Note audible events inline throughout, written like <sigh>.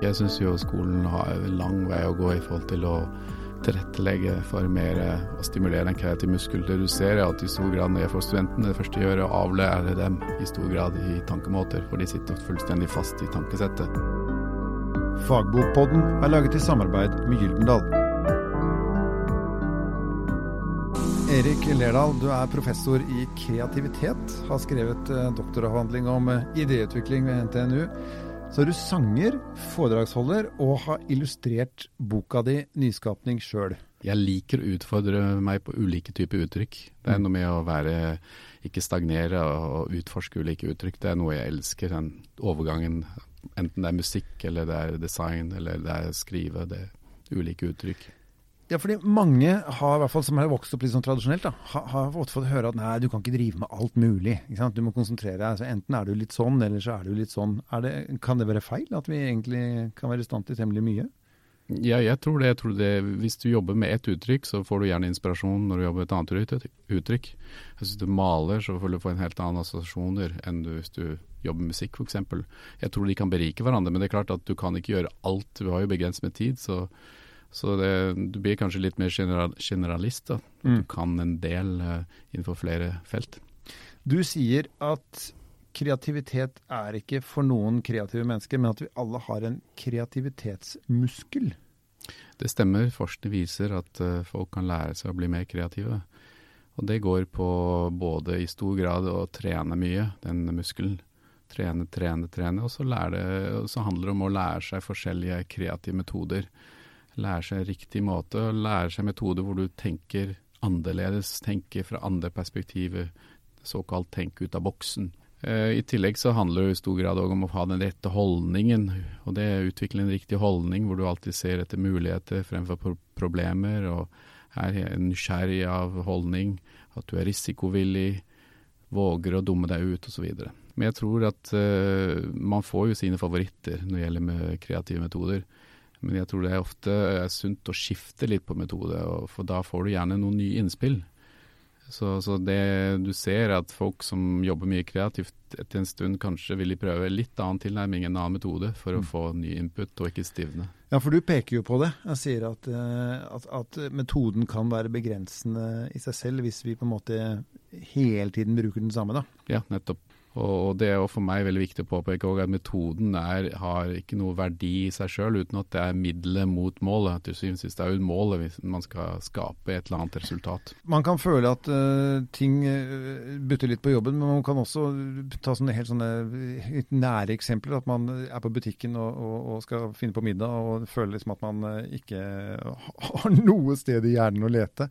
Jeg syns jo skolen har en lang vei å gå i forhold til å tilrettelegge for mer å stimulere den kreative muskel. Det du ser er at i stor grad når jeg får studentene, det første jeg gjør er å avlære dem i stor grad i tankemåter, for de sitter fullstendig fast i tankesettet. Fagbokpodden er laget i samarbeid med Gyldendal. Erik Lerdal, du er professor i kreativitet. Har skrevet eh, doktoravhandling om eh, idéutvikling ved NTNU. Så er du sanger, foredragsholder og har illustrert boka di 'Nyskapning' sjøl. Jeg liker å utfordre meg på ulike typer uttrykk. Det er noe med å være, ikke stagnere og utforske ulike uttrykk. Det er noe jeg elsker, den overgangen. Enten det er musikk, eller det er design, eller det er skrive. Det er ulike uttrykk. Ja, fordi mange har, i hvert fall som har vokst opp litt sånn tradisjonelt, da, har, har fått høre at nei, du kan ikke drive med alt mulig. Du må konsentrere deg. Altså, enten er du litt sånn, eller så er du litt sånn. Det, kan det være feil at vi egentlig kan være i stand til temmelig mye? Ja, jeg tror. Jeg tror det. Hvis du jobber med ett uttrykk, så får du gjerne inspirasjon når du jobber med et annet uttrykk. Hvis du maler, så får du få en helt annen assosiasjoner enn du, hvis du jobber med musikk, f.eks. Jeg tror de kan berike hverandre, men det er klart at du kan ikke gjøre alt. Du har jo begrenset med tid. så så det, du blir kanskje litt mer general, generalist. da. Mm. Du kan en del uh, innenfor flere felt. Du sier at kreativitet er ikke for noen kreative mennesker, men at vi alle har en kreativitetsmuskel. Det stemmer. Forskning viser at uh, folk kan lære seg å bli mer kreative. Og det går på både i stor grad å trene mye, den muskelen. Trene, trene, trene. Og så, lære, så handler det om å lære seg forskjellige kreative metoder lære seg riktig måte, lære seg metoder hvor du tenker annerledes, tenker fra andre perspektiver, såkalt tenk ut av boksen. Eh, I tillegg så handler det i stor grad om å ha den rette holdningen, og det er å utvikle en riktig holdning hvor du alltid ser etter muligheter fremfor problemer, og er nysgjerrig av holdning, at du er risikovillig, våger å dumme deg ut osv. Men jeg tror at uh, man får jo sine favoritter når det gjelder med kreative metoder. Men jeg tror det er ofte er sunt å skifte litt på metode, for da får du gjerne noen nye innspill. Så, så, det du ser, er at folk som jobber mye kreativt etter en stund, kanskje vil de prøve litt annen tilnærming, en annen metode, for å mm. få ny input og ikke stivne. Ja, for du peker jo på det. Jeg sier at, eh, at, at, metoden kan være begrensende i seg selv hvis vi på en måte hele tiden bruker den samme, da. Ja, nettopp. Og det er for meg veldig viktig å påpeke at metoden er, har ikke noe verdi i seg sjøl, uten at det er middelet mot målet. Til syvende og sist er jo målet hvis man skal skape et eller annet resultat. Man kan føle at uh, ting uh, butter litt på jobben, men man kan også ta sånne helt sånne nære eksempler. At man er på butikken og, og, og skal finne på middag og føler liksom at man ikke <laughs> har noe sted i hjernen å lete.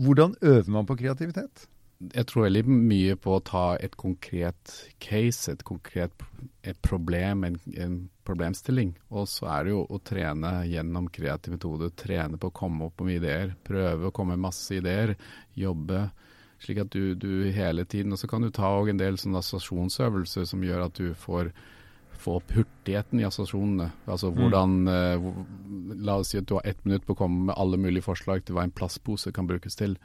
Hvordan øver man på kreativitet? Jeg tror veldig mye på å ta et konkret case, et konkret et problem, en, en, problemstilling. Og så er det jo å trene gjennom kreativ metode. Trene på å komme opp med ideer. Prøve å komme med masse ideer. Jobbe slik at du, du hele tiden Og så kan du ta en del sånne assosiasjonsøvelser som gjør at du får få opp hurtigheten i assosiasjonene. Altså mm. hvordan mm. La oss si at du har ett minutt på å komme med alle mulige forslag til hva en plastpose kan brukes til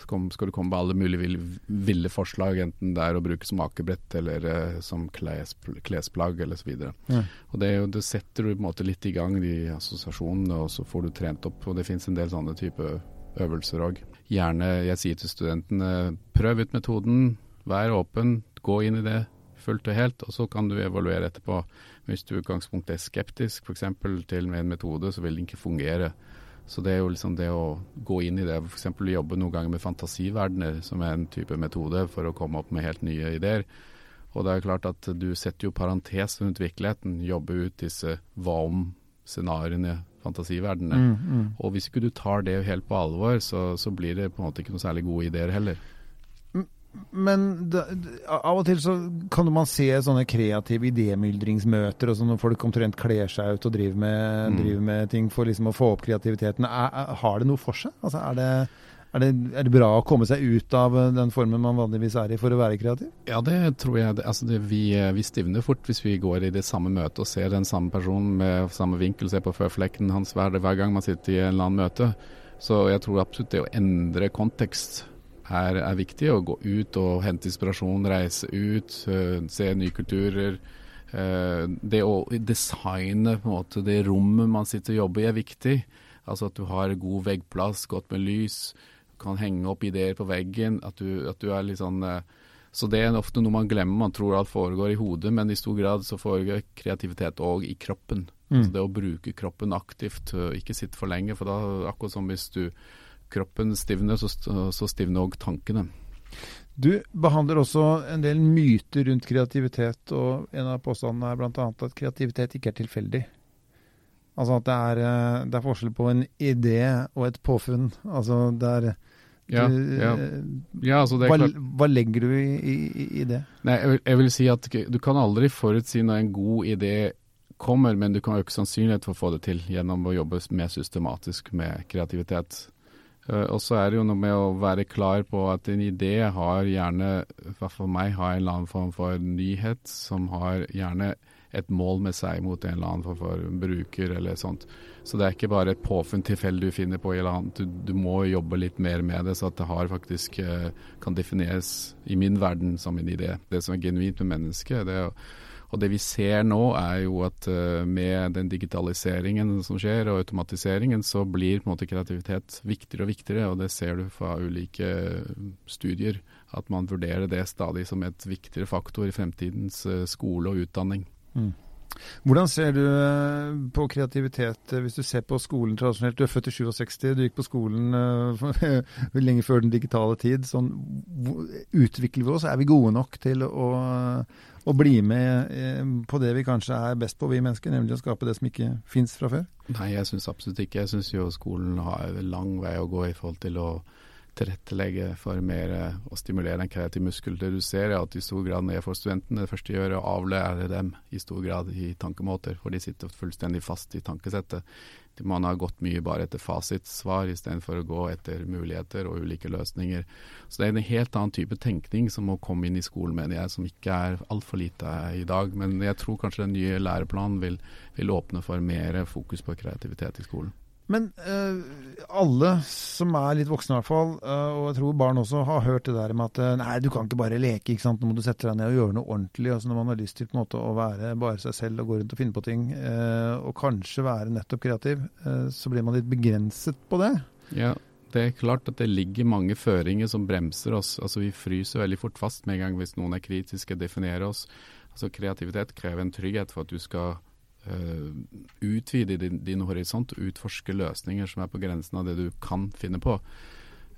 så kom, skal du komme med alle mulige ville, ville, forslag, enten det er å bruke som akebrett eller uh, som kles, klesplagg eller så videre. Ja. Og det, det, setter du på en måte litt i gang de assosiasjonene, og så får du trent opp. Og det finnes en del sånne type øvelser òg. Gjerne, jeg sier til studentene, prøv ut metoden, vær åpen, gå inn i det fullt og helt, og så kan du evaluere etterpå. Hvis du i utgangspunktet er skeptisk f.eks. til en metode, så vil den ikke fungere. Så det er jo liksom det å gå inn i det, f.eks. jobbe noen ganger med fantasiverdener, som er en type metode for å komme opp med helt nye ideer. Og det er klart at du setter jo parentes rundt virkeligheten, jobber ut disse hva om-scenarioene, fantasiverdenene. Mm, mm. Og hvis ikke du tar det helt på alvor, så, så blir det på en måte ikke noe særlig gode ideer heller. Men da, av og til så kan man se sånne kreative idémyldringsmøter og sånn når folk omtrent kler seg ut og driver med, mm. driver med ting for liksom å få opp kreativiteten. Er, er, har det noe for seg? Altså, er, det, er, det, er, det, bra å komme seg ut av den formen man vanligvis er i for å være kreativ? Ja, det tror jeg. Altså, vi, vi, stivner fort hvis vi går i det samme møtet og ser den samme personen med samme vinkel, ser på føflekken hans hver, hver gang man sitter i en eller annen møte. Så jeg tror absolutt det å endre kontekst er, er, viktig. Å gå ut og hente inspirasjon, reise ut, uh, se nye kulturer. Eh, det å designe på en måte det rommet man sitter og jobber i, er viktig. Altså at du har god veggplass, godt med lys, kan henge opp ideer på veggen. At du, at du er litt sånn eh, Så det er ofte noe man glemmer. Man tror alt foregår i hodet, men i stor grad så foregår kreativitet òg i kroppen. Mm. Altså det å bruke kroppen aktivt, ikke sitte for lenge. For da akkurat som hvis du kroppen stivner, så, så stivner òg tankene. Du behandler også en del myter rundt kreativitet, og en av påstandene er bl.a. at kreativitet ikke er tilfeldig. Altså at det er, eh, det er, forskjell på en idé og et påfunn. Altså det er ja, ja. ja altså hva, hva, legger du i, i, i det? Nei, jeg vil, jeg vil, si at du kan aldri forutsi når en god idé kommer, men du kan øke sannsynlighet for å få det til gjennom å jobbe mer systematisk med kreativitet. Uh, og så er det jo noe med å være klar på at en idé har gjerne, for meg, har en eller annen form for nyhet som har gjerne et mål med seg mot en eller annen form for bruker eller sånt. Så det er ikke bare et påfunn tilfeldig du finner på eller annet. Du, du, må jobbe litt mer med det, så at det har faktisk uh, kan defineres i min verden som en idé. Det som er genuint med mennesket, det er jo og det vi ser nå er jo at uh, med den digitaliseringen som skjer og automatiseringen, så blir på en måte kreativitet viktigere og viktigere. Og det ser du fra ulike studier, at man vurderer det stadig som et viktigere faktor i fremtidens uh, skole og utdanning. Mm. Hvordan ser du eh, på kreativitet hvis du ser på skolen tradisjonelt? Du er født i 67, du gikk på skolen <laughs> lenge før den digitale tid. Sånn, utvikler vi oss? Er vi gode nok til å å bli med eh, på det vi kanskje er best på, vi mennesker, nemlig å skape det som ikke fins fra før? Nei, jeg syns absolutt ikke. Jeg syns jo skolen har lang vei å gå i forhold til å tilrettelegge for mer å stimulere en kreativ muskel. Det du ser er at i stor grad når jeg får studentene, det første jeg gjør er å avlære dem i stor grad i tankemåter, for de sitter fullstendig fast i tankesettet. Man har gått mye bare etter fasitsvar istedenfor å gå etter muligheter og ulike løsninger. Så det er en helt annen type tenkning som må komme inn i skolen, mener jeg, som ikke er altfor lite i dag. Men jeg tror kanskje den nye læreplanen vil, vil åpne for mer fokus på kreativitet i skolen. Men uh, alle som er litt voksne i hvert fall, uh, og jeg tror barn også, har hørt det der med at uh, nei, du kan ikke bare leke, ikke sant? nå må du sette deg ned og gjøre noe ordentlig. altså Når man har lyst til på en måte å være bare seg selv og gå rundt og finne på ting, og kanskje være nettopp kreativ, så blir man litt begrenset på det. Ja, det er klart at det ligger mange føringer som bremser oss. altså Vi fryser veldig fort fast med en gang hvis noen er kritiske, definerer oss. altså Kreativitet krever en trygghet for at du skal utvide din, din, horisont og utforske løsninger som er på grensen av det du kan finne på.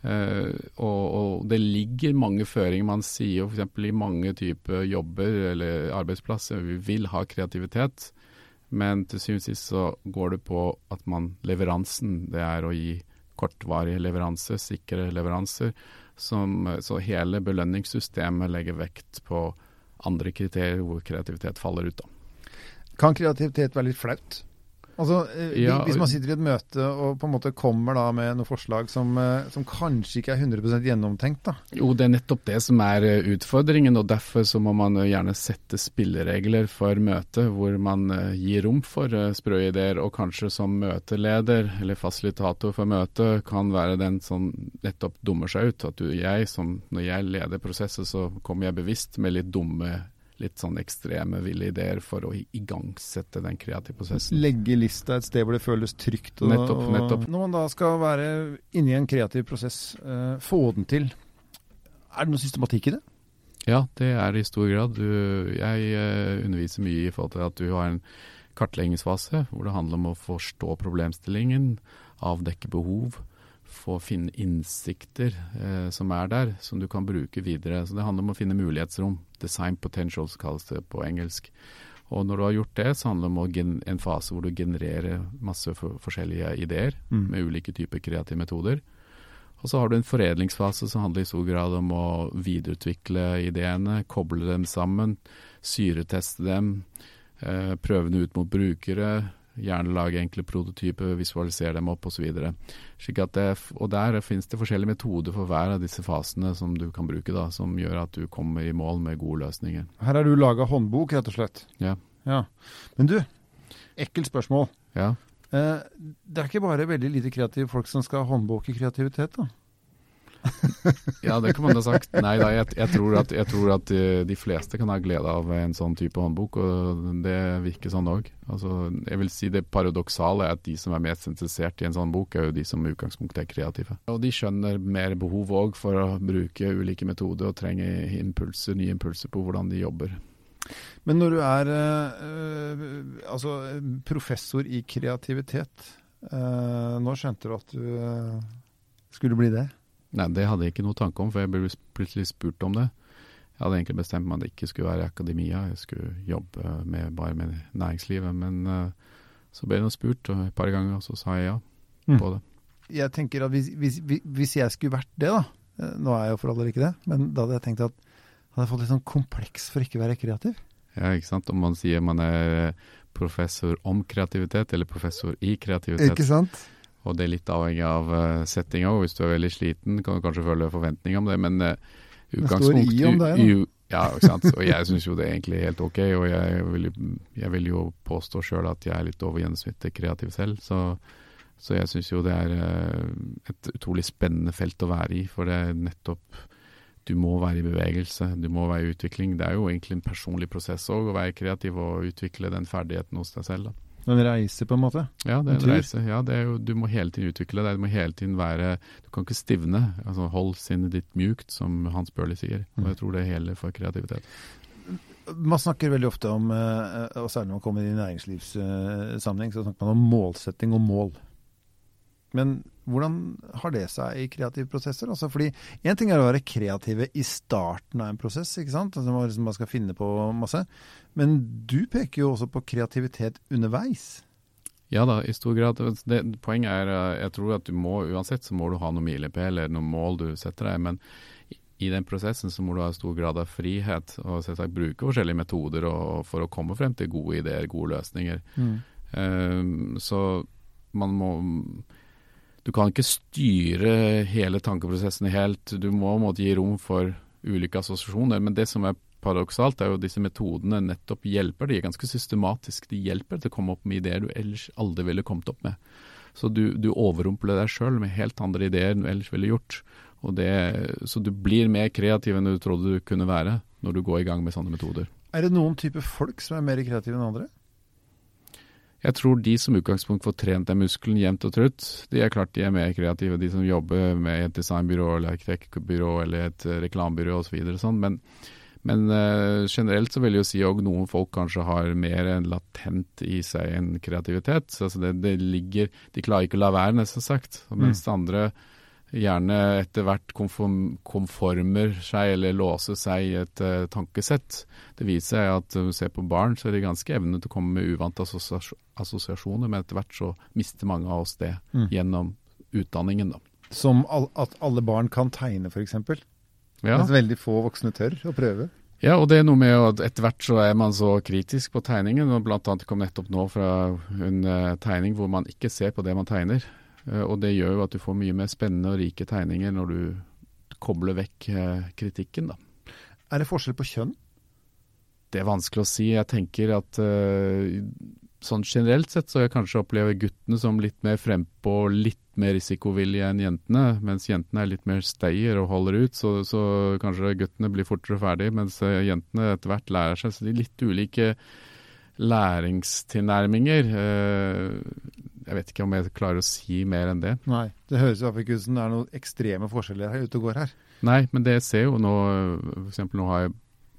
Uh, og, og, det ligger mange føringer. Man sier jo f.eks. i mange typer jobber eller arbeidsplasser vi vil ha kreativitet, men til syvende og sist så går det på at man leveransen, det er å gi kortvarige leveranser, sikre leveranser. Som, så hele belønningssystemet legger vekt på andre kriterier hvor kreativitet faller ut. da. Kan kreativitet være litt flaut? Altså, eh, ja, Hvis man sitter i et møte og på en måte kommer da med noen forslag som, eh, som kanskje ikke er 100 gjennomtenkt, da? Jo, det er nettopp det som er eh, utfordringen, og derfor så må man gjerne sette spilleregler for møtet, hvor man gir rom for sprø ideer, og kanskje som møteleder eller fasilitator for møtet kan være den som nettopp dummer seg ut. At du, jeg som, når jeg leder prosesser, så kommer jeg bevisst med litt dumme litt sånn ekstreme, ville ideer for å igangsette den kreative prosessen. Legge lista et sted hvor det føles trygt. Og, nettopp, nettopp. Når man da skal være inne i en kreativ prosess, uh, få den til, er det noe systematikk i det? Ja, det er det i stor grad. Du, jeg uh, underviser mye i forhold til at du har en kartleggingsfase hvor det handler om å forstå problemstillingen, avdekke behov få finne innsikter eh, som er der, som du kan bruke videre. Så Det handler om å finne mulighetsrom. Design potentials kalles det på engelsk. Og når du har gjort det, så handler det om en fase hvor du genererer masse for forskjellige ideer mm. med ulike typer kreative metoder. Og så har du en foredlingsfase som handler i stor grad om å videreutvikle ideene, koble dem sammen, syreteste dem, eh, prøve dem ut mot brukere, Gjerne lage enkle prototyper, visualisere dem opp osv. Og der finnes det forskjellige metoder for hver av disse fasene som du kan bruke, da, som gjør at du kommer i mål med gode løsninger. Her har du laga håndbok, rett og slett. Ja. ja. Men du, ekkelt spørsmål. Ja. Eh, det er ikke bare veldig lite kreative folk som skal ha håndbok i kreativitet, da? <laughs> ja, det kan man ha sagt. Nei da, jeg, jeg, tror at, jeg, tror at, eh, de fleste kan ha glede av en sånn type håndbok, og det virker sånn òg. Altså, jeg vil si det paradoksale er at de som er mest interessert i en sånn bok, er jo de som i utgangspunktet er kreative. Og de skjønner mer behov òg for å bruke ulike metoder og trenger impulser, nye impulser på hvordan de jobber. Men når du er øh, altså, professor i kreativitet, øh, nå skjønte du at du øh, skulle bli det? Nei, det hadde jeg ikke noe tanke om, for jeg ble plutselig spurt om det. Jeg hadde egentlig bestemt meg at det ikke skulle være i akademia, jeg skulle jobbe med, bare med næringslivet. Men uh, så ble jeg spurt et par ganger, og så sa jeg ja mm. på det. Jeg tenker at hvis, hvis, hvis, jeg skulle vært det, da, eh, nå er jeg jo for all del ikke det, men da hadde jeg tenkt at jeg hadde fått litt sånn kompleks for ikke å være kreativ. Ja, ikke sant. Om man sier man er professor om kreativitet, eller professor i kreativitet. Ikke sant? Og det er litt avhengig av uh, settinga. Hvis du er veldig sliten, kan du kanskje føle forventninger om det, men uh, utgangspunkt Det står i om deg, da. Ja, ikke sant. Og jeg syns jo det er egentlig helt ok, og jeg vil, jeg vil jo påstå sjøl at jeg er litt over gjennomsnittet kreativ selv. Så, så jeg syns jo det er uh, et utrolig spennende felt å være i, for det er nettopp du må være i bevegelse, du må være i utvikling. Det er jo egentlig en personlig prosess òg, å være kreativ og utvikle den ferdigheten hos deg selv. da. En reise, på en måte? Ja, det er en, en reise. Ja, er jo, du må hele tiden utvikle deg. Du må hele tiden være Du kan ikke stivne. Altså, hold sinnet ditt mjukt, som Hans Børli sier. Og mm. jeg tror det er hele for kreativitet. Man snakker veldig ofte om, eh, og særlig når man kommer i næringslivssammenheng, så snakker man om målsetting og mål. Men hvordan har det seg i kreative prosesser? Altså fordi Én ting er å være kreative i starten av en prosess, ikke sant? Altså man, liksom, man skal finne på masse. Men du peker jo også på kreativitet underveis. Ja da, i stor grad. Det, poenget er eh, jeg tror at du må uansett så må du ha noen milepæler, eller noen mål du setter deg. Men i den prosessen så må du ha stor grad av frihet og selvsagt bruke forskjellige metoder og, for å komme frem til gode ideer, gode løsninger. Mm. Um, så man må du kan ikke styre hele tankeprosessen helt. Du må måtte gi rom for ulike assosiasjoner. Men det som er paradoksalt, er jo disse metodene nettopp hjelper. De er ganske systematiske. De hjelper til å komme opp med ideer du ellers aldri ville kommet opp med. Så du, du overrumpler deg sjøl med helt andre ideer enn du ellers ville gjort. Det, så du blir mer kreativ enn du trodde du kunne være når du går i gang med sånne metoder. Er det noen type folk som er mer kreative enn andre? Jeg tror de som utgangspunkt får trent den muskelen jevnt og trutt, de er klart de er mer kreative. De som jobber med et designbyrå eller arkitektbyrå eller et eh, reklamebyrå osv. Så sånn. Men, men uh, generelt så vil jeg jo si at noen folk kanskje har mer en latent i seg en kreativitet. Altså det, det ligger, De klarer ikke å la være, nesten sagt. Mens mm. andre gjerne etter hvert konform, konformer seg eller låser seg i et uh, tankesett. Det viser seg at når du ser på barn, så er de ganske evne til å komme med uvante assosiasjoner, men etter hvert så mister mange av oss det mm. gjennom utdanningen. da. Som all, at alle barn kan tegne, f.eks.? Ja. Mens veldig få voksne tør å prøve? Ja, og det er noe med at etter hvert så er man så kritisk på tegningen. og Blant annet kom nettopp nå fra en uh, tegning hvor man ikke ser på det man tegner. Eh, og det gjør jo at du får mye mer spennende og rike tegninger når du kobler vekk eh, kritikken, da. Er det forskjell på kjønn? Det er vanskelig å si. Jeg tenker at uh, sånn generelt sett så jeg kanskje opplever guttene som litt mer frempå og litt mer risikovillige enn jentene. Mens jentene er litt mer stayer og holder ut, så, så kanskje guttene blir fortere ferdig, mens jentene etter hvert lærer seg. Så de er litt ulike læringstilnærminger. Jeg vet ikke om jeg klarer å si mer enn det. Nei, Det høres i hvert fall ikke ut som det er noen ekstreme forskjeller her ute og går her. Nei, men det jeg ser jo nå F.eks. nå har jeg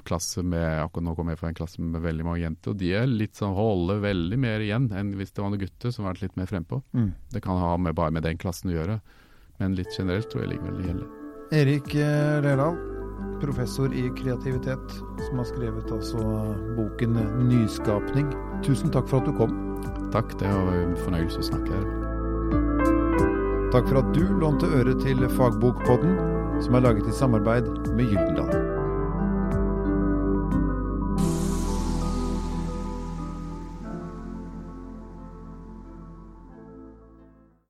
klasse med akkurat nå kommer jeg fra en klasse med veldig mange jenter, og de er litt sånn holder veldig mer igjen enn hvis det var noen gutter som har vært litt mer frempå. Mm. Det kan ha med, bare med den klassen å gjøre, men litt generelt tror jeg ligger veldig gjelder. Erik eh, Lerdal, professor i kreativitet, som har skrevet altså boken 'Nyskapning'. Tusen takk for at du kom. Takk, det var en fornøyelse å snakke her. Takk for at du lånte øre til Fagbokpodden, som er laget i samarbeid med Gyldendal.